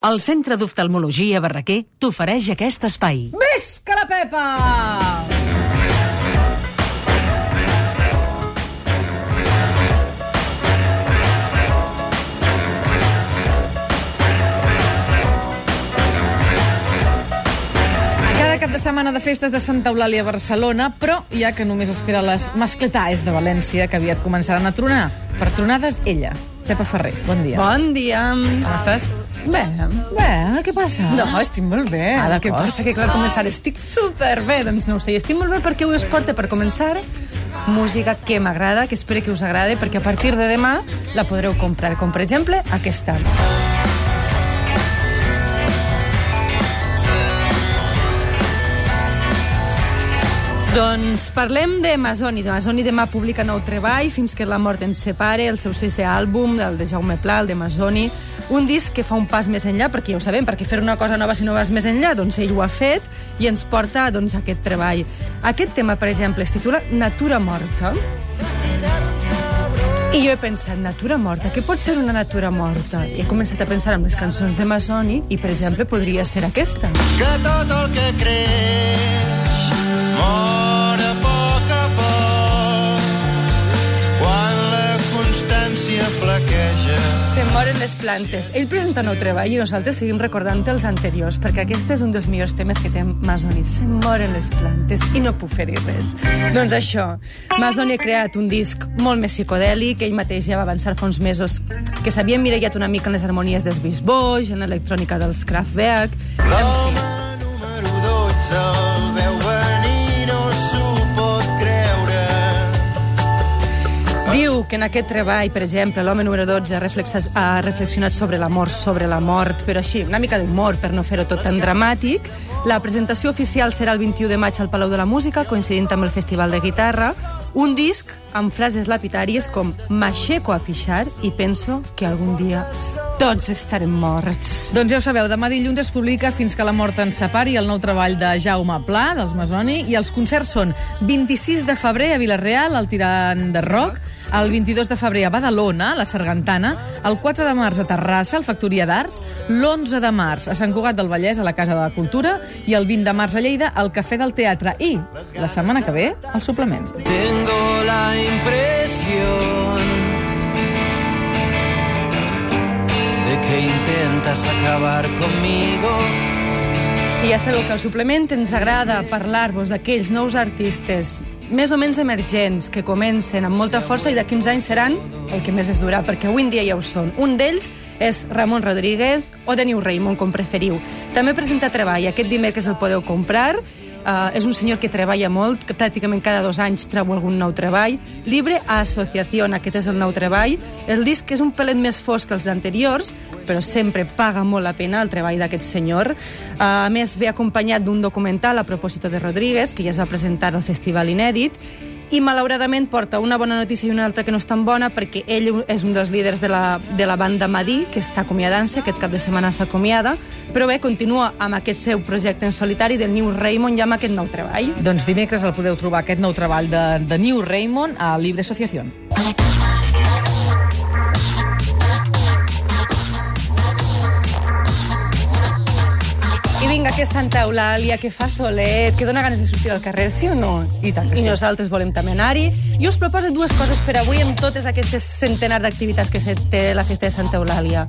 El Centre d'Oftalmologia Barraquer t'ofereix aquest espai. Visca la Pepa! Cada cap de setmana de festes de Santa Eulàlia a Barcelona, però ja que només espera les mascletaes de València, que aviat començaran a tronar. Per tronades, ella, Pepa Ferrer. Bon dia. Bon dia. Com estàs? Bé. Bé, què passa? No, estic molt bé. Ah, d'acord. passa que, clar, començar estic superbé. Doncs no ho sé, estic molt bé perquè avui us porta per començar música que m'agrada, que espero que us agrade, perquè a partir de demà la podreu comprar, com per exemple aquesta. Doncs parlem de Masoni. Masoni demà publica nou treball, Fins que la mort ens separe, el seu sisè àlbum, el de Jaume Pla, el de Masoni. Un disc que fa un pas més enllà, perquè ja ho sabem, perquè fer una cosa nova si no vas més enllà, doncs ell ho ha fet i ens porta doncs, aquest treball. Aquest tema, per exemple, es titula Natura morta. I jo he pensat, natura morta, què pot ser una natura morta? I he començat a pensar en les cançons de Masoni i, per exemple, podria ser aquesta. que tot el que creix mor a poc a poc quan la constància flaqueja Se moren les plantes. Ell presenta nou treball i nosaltres seguim recordant els anteriors, perquè aquest és un dels millors temes que té Masoni. Se moren les plantes i no puc fer-hi res. Doncs això, Masoni ha creat un disc molt més psicodèlic, ell mateix ja va avançar fa uns mesos que s'havia mirallat una mica en les harmonies dels Boys, en l'electrònica dels Kraftwerk... L'home número 12 que en aquest treball, per exemple, l'home número 12 ha, ha reflexionat sobre l'amor, sobre la mort, però així, una mica d'humor per no fer-ho tot tan dramàtic. La presentació oficial serà el 21 de maig al Palau de la Música, coincidint amb el Festival de Guitarra. Un disc amb frases lapidàries com «M'aixeco a pixar i penso que algun dia tots estarem morts». Doncs ja ho sabeu, demà dilluns es publica Fins que la mort ens separi, el nou treball de Jaume Pla, dels Masoni, i els concerts són 26 de febrer a Vilareal, al Tirant de Roc, el 22 de febrer a Badalona, a la Sargantana, el 4 de març a Terrassa, al Factoria d'Arts, l'11 de març a Sant Cugat del Vallès, a la Casa de la Cultura, i el 20 de març a Lleida, al Cafè del Teatre. I, la setmana que ve, el suplement. Tengo la impresión de que intentas acabar conmigo. I ja sabeu que al suplement ens agrada parlar-vos d'aquells nous artistes més o menys emergents, que comencen amb molta força i d'aquí uns anys seran el que més es durà, perquè avui en dia ja ho són. Un d'ells és Ramon Rodríguez o de New Raymond, com preferiu. També presenta treball, aquest dimecres el podeu comprar, Uh, és un senyor que treballa molt, que pràcticament cada dos anys treu algun nou treball. Libre a Associació, aquest és el nou treball. El disc és un pelet més fosc que els anteriors, però sempre paga molt la pena el treball d'aquest senyor. Uh, a més, ve acompanyat d'un documental a propòsito de Rodríguez, que ja es va presentar al Festival Inèdit, i malauradament porta una bona notícia i una altra que no és tan bona perquè ell és un dels líders de la, de la banda Madí, que està acomiadant-se, aquest cap de setmana s'acomiada, però bé, continua amb aquest seu projecte en solitari del New Raymond ja amb aquest nou treball. Doncs dimecres el podeu trobar, aquest nou treball de, de New Raymond, a Libre Associación. I vinga, que és Santa Eulàlia, que fa solet, que dona ganes de sortir al carrer, sí o no? I tant que I sí. nosaltres volem també anar-hi. Jo us proposo dues coses per avui amb totes aquestes centenars d'activitats que se té la festa de Santa Eulàlia.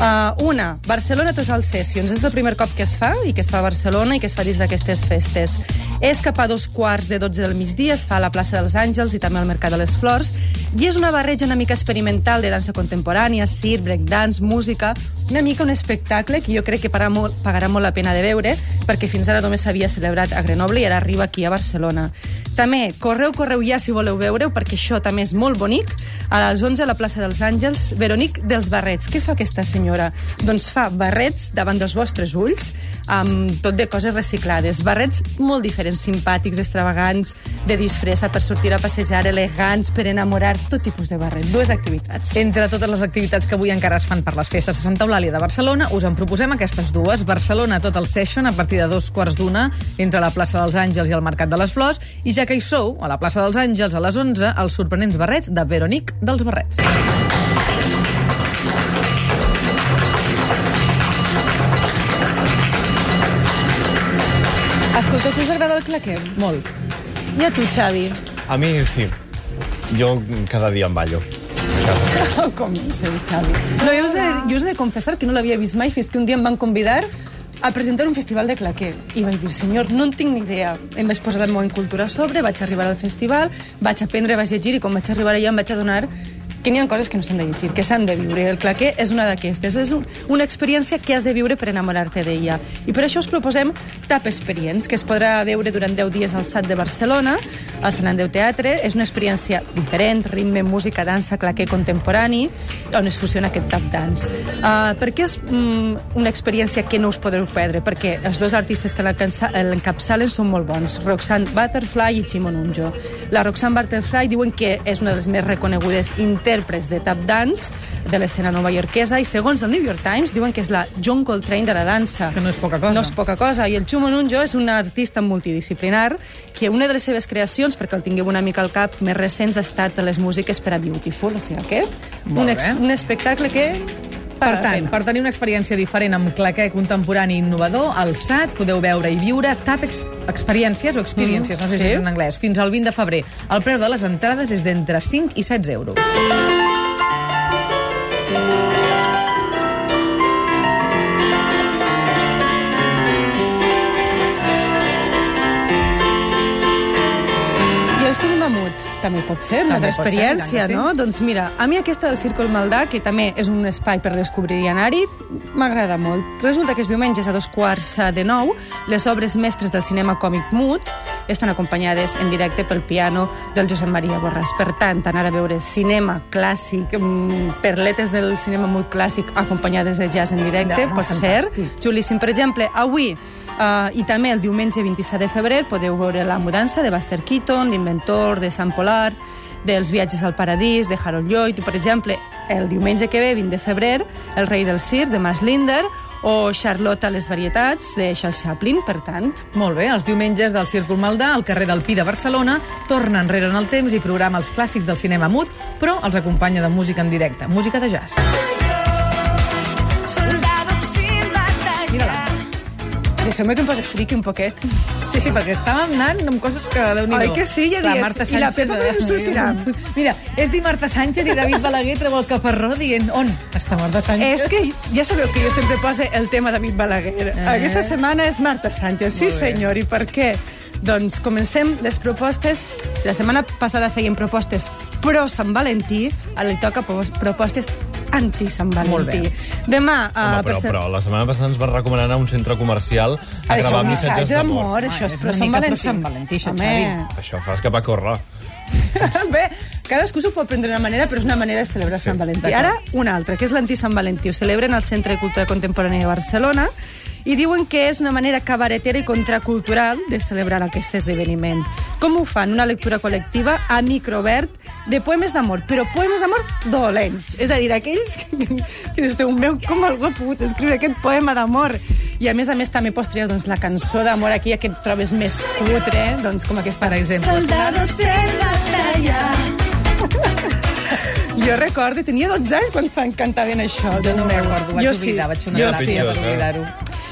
Uh, una, Barcelona Total Sessions. És el primer cop que es fa, i que es fa a Barcelona i que es fa dins d'aquestes festes. És cap a dos quarts de 12 del migdia, es fa a la plaça dels Àngels i també al Mercat de les Flors, i és una barreja una mica experimental de dansa contemporània, circ, breakdance, música, una mica un espectacle que jo crec que pagarà molt, pagarà molt la pena de veure, perquè fins ara només s'havia celebrat a Grenoble i ara arriba aquí a Barcelona. També, correu, correu ja si voleu veure-ho, perquè això també és molt bonic. A les 11 a la plaça dels Àngels, Veronic dels Barrets. Què fa aquesta senyora? Doncs fa barrets davant dels vostres ulls, amb tot de coses reciclades. Barrets molt diferents, simpàtics, extravagants, de disfressa per sortir a passejar, elegants, per enamorar, tot tipus de barret. Dues activitats. Entre totes les activitats que avui encara es fan per les festes de Santa Eulàlia de Barcelona, us en proposem aquestes dues. Barcelona Total Session, a partir de dos quarts d'una, entre la plaça dels Àngels i el Mercat de les Flors, i ja que hi sou, a la plaça dels Àngels, a les 11, els sorprenents barrets de Veronic dels Barrets. Escolta, que us agrada el claqué? Molt. I a tu, Xavi? A mi sí. Jo cada dia em ballo. com no sé, Xavi. No, jo us, he, jo us he de confessar que no l'havia vist mai fins que un dia em van convidar a presentar un festival de claqué. I vaig dir, senyor, no en tinc ni idea. Em vaig posar la meva cultura a sobre, vaig arribar al festival, vaig aprendre, vaig llegir, i quan vaig arribar allà em vaig adonar que n'hi ha coses que no s'han de llegir, que s'han de viure. El claqué és una d'aquestes. És un, una experiència que has de viure per enamorar-te d'ella. I per això us proposem Tap Experience, que es podrà veure durant 10 dies al SAT de Barcelona, al Sant Andreu Teatre. És una experiència diferent, ritme, música, dansa, claqué contemporani, on es fusiona aquest tap dance. Uh, per què és mm, una experiència que no us podreu perdre? Perquè els dos artistes que l'encapçalen són molt bons, Roxanne Butterfly i Chimon Unjo. La Roxanne Butterfly diuen que és una de les més reconegudes intèrprets de tap dance de l'escena novaiorquesa i segons el New York Times diuen que és la John Coltrane de la dansa. Que no és poca cosa. No és poca cosa. I el Chumon Unjo és un artista multidisciplinar que una de les seves creacions, perquè el tingueu una mica al cap, més recents ha estat les músiques per a Beautiful, o sigui que Molt un, bé. un espectacle que... Per tant, per tenir una experiència diferent amb claqué contemporani i innovador, al SAT podeu veure i viure TAP ex experiències o experiències, Mm, no sé sí. si és en anglès, fins al 20 de febrer. El preu de les entrades és d'entre 5 i 16 euros. I el cinema mut també pot ser una També altra pot ser, experiència, que sí. no? Doncs mira, a mi aquesta del Círcul Maldà, que també és un espai per descobrir i anar-hi, m'agrada molt. Resulta que els diumenges a dos quarts de nou, les obres mestres del cinema còmic mut estan acompanyades en directe pel piano del Josep Maria Borràs. Per tant, anar a veure cinema clàssic, mm, perletes del cinema mut clàssic acompanyades de jazz en directe, Ja, pot fantàstic. ser xulíssim. Per exemple, avui Uh, I també el diumenge 27 de febrer podeu veure La mudança de Buster Keaton, l'inventor de Sant Polar, dels viatges al paradís, de Harold Lloyd, per exemple, el diumenge que ve, 20 de febrer, El rei del circ, de Mas Linder, o Charlotte a les varietats, de Charles Chaplin, per tant. Molt bé, els diumenges del Círcul Maldà, al carrer del Pi de Barcelona, torna enrere en el temps i programa els clàssics del cinema mut, però els acompanya de música en directe, música de jazz. Deixeu-me que em posi friqui un poquet. Sí, sí, perquè estàvem anant amb coses que déu nhi Oi que sí? Ja la digues, Marta i la Sánchez... Pepa on sortirà? Mira, és dir Marta Sánchez i David Balaguer treu el caparró dient on està Marta Sánchez? És que ja sabeu que jo sempre poso el tema David Balaguer. Ah. Aquesta setmana és Marta Sánchez. Sí, senyor. I per què? Doncs comencem les propostes. Si la setmana passada feien propostes pro Sant Valentí, ara li toca po- propostes anti-Sant Valentí. Demà... Home, uh, però, però la setmana passada ens va recomanar anar a un centre comercial a Això gravar missatges missatge d'amor. això és una Sant Valentí. Sant Valentí, això, Home. Això fas cap a córrer. Bé, cadascú s'ho pot prendre d'una manera, però és una manera de celebrar Sí, Sant Valentí. Ara, una altra, que és l'anti-Sant Valentí. Ho celebren al Centre de Cultura Contemporània de Barcelona i diuen que és una manera cabaretera i contracultural de celebrar aquest esdeveniment. Com ho fan? Una lectura col·lectiva a microvert de poemes d'amor, però poemes d'amor dolents. És a dir, aquells que, que dius, Déu meu, com algú ha pogut escriure aquest poema d'amor? I a més a més també pots triar doncs, la cançó d'amor aquí que et trobes més cutre, doncs com aquesta. Per exemple. Soldados en batalla. Jo recordo, tenia 12 anys quan cantaven això. Jo no ho meu. recordo, vaig Jo oblidar, vaig fer una jo teràpia sí. per oblidar-ho.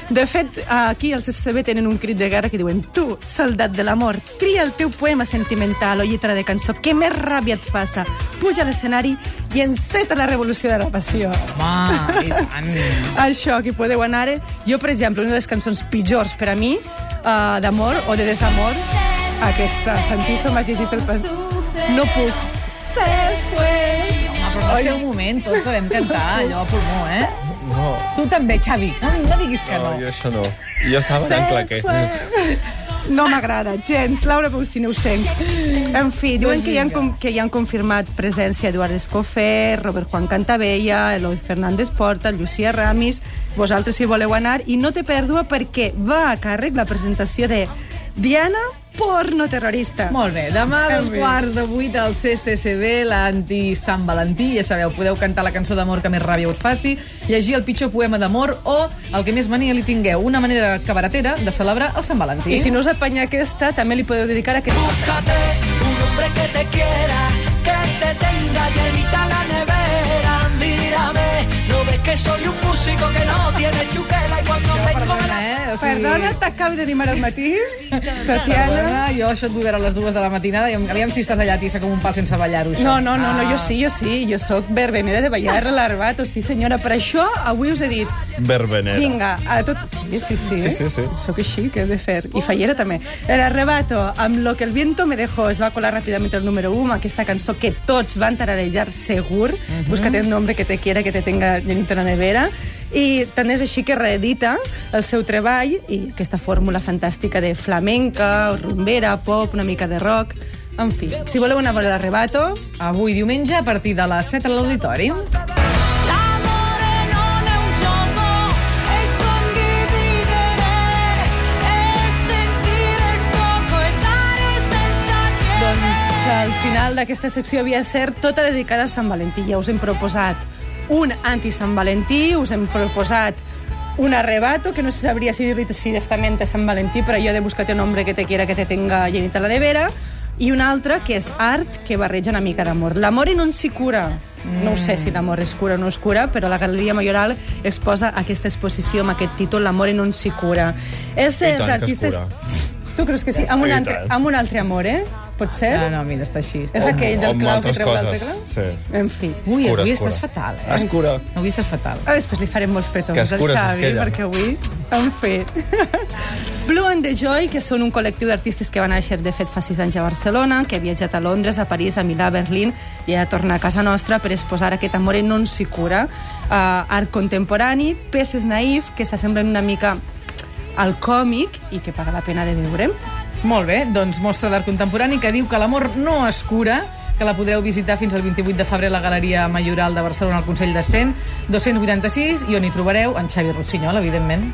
De fet, aquí al CCCB tenen un crit de guerra que diuen Tu, soldat de l'amor, tria el teu poema sentimental o lletra de cançó que més ràbia et faça. Puja a l'escenari i enceta la revolució de la passió. Home, i tant. Això, que podeu anar -hi. Jo, per exemple, una de les cançons pitjors per a mi, uh, d'amor o de desamor, aquesta, Santiso, m'has llegit el pas... No puc. Se fue. Home, però va ser un moment, tots devem cantar allò a pulmó, eh? No, Tu també, Xavi. No, no diguis que no. no, jo això no. Jo estava tan claquer. No m'agrada gens. Laura Pausini ho sent. En fi, diuen que hi, han, com- que hi han confirmat presència Eduard Escoffer, Robert Juan Cantabella, Eloi Fernández Porta, Llucia Ramis... Vosaltres si voleu anar. I no té pèrdua perquè va a càrrec la presentació de Diana Porno Terrorista. Molt bé, demà a dos quarts de vuit al CCCB, l'anti-Sant Valentí, ja sabeu, podeu cantar la cançó d'amor que més ràbia us faci, llegir el pitjor poema d'amor o el que més mania li tingueu, una manera cabaretera de celebrar el Sant Valentí. I si no us apanya aquesta, també li podeu dedicar a aquest... Búscate un hombre que te quiera, que te tenga llenita que soy un músico que no tiene chuquera y vengo me perdona, la... eh? O sigui, Perdona, t'acabo d'animar al matí. Tatiana. Perdona, jo això et vull veure a les dues de la matinada i aviam si estàs allà tissa com un pal sense ballar-ho. això. No, no, no, no, Ah. jo sí, jo sí, jo sóc verbenera de ballar l'arbato, sí senyora. Per això avui us he dit, Verbenera. vinga, a tot... Sí, sí, sí. Sí, sí, sí. Sóc així, què he de fer? I fallera també. El arrebato, amb lo que el viento me dejó, es va colar ràpidament el número 1, aquesta cançó que tots van tararejar segur, uh -huh. búscate un nombre que te quiera, que te tenga llenita la nevera, i tant és així que reedita el seu treball i aquesta fórmula fantàstica de flamenca, rumbera, pop, una mica de rock... En fi, si voleu anar a veure l'arrebato, Avui, diumenge, a partir de les 7 a l'auditori. Doncs al final d'aquesta secció havia de ser tota dedicada a Sant Valentí. Ja us hem proposat un anti-Sant Valentí, us hem proposat un arrebato, que no se sabria si dir-li si testament a Sant Valentí, però jo he de buscar-te un hombre que te quiera, que te tenga llenita la nevera, i un altre que és art, que barreja una mica d'amor. L'amor i non si cura. No ho sé si l'amor és cura o no és cura, però la Galeria Majoral es posa aquesta exposició amb aquest títol, L'amor i non si cura. És dels es artistes... Tu creus que sí? Amb un, altre, amb un altre amor, eh? Pot ser? Ah, no, mira, està així. És aquell del clau que treu l'altre clau? sí. En fi. Ui, Escura, avui escura. estàs fatal, eh? Escura. Avui estàs fatal. Ah, després li farem molts petons Que al escura, Xavi, perquè avui... En fi. Blue and the Joy, que són un col·lectiu d'artistes que van néixer, de fet, fa sis anys a Barcelona, que ha viatjat a Londres, a París, a Milà, a Berlín, i ara torna a casa nostra per exposar aquest amor non si cura, uh, art contemporani, peces naïf, que s'assemblen una mica al còmic i que paga la pena de veure. Molt bé, doncs mostra d'art contemporani que diu que l'amor no es cura, que la podreu visitar fins al 28 de febrer a la Galeria Majoral de Barcelona al Consell de Cent, 286, i on hi trobareu en Xavi Rossinyol, evidentment.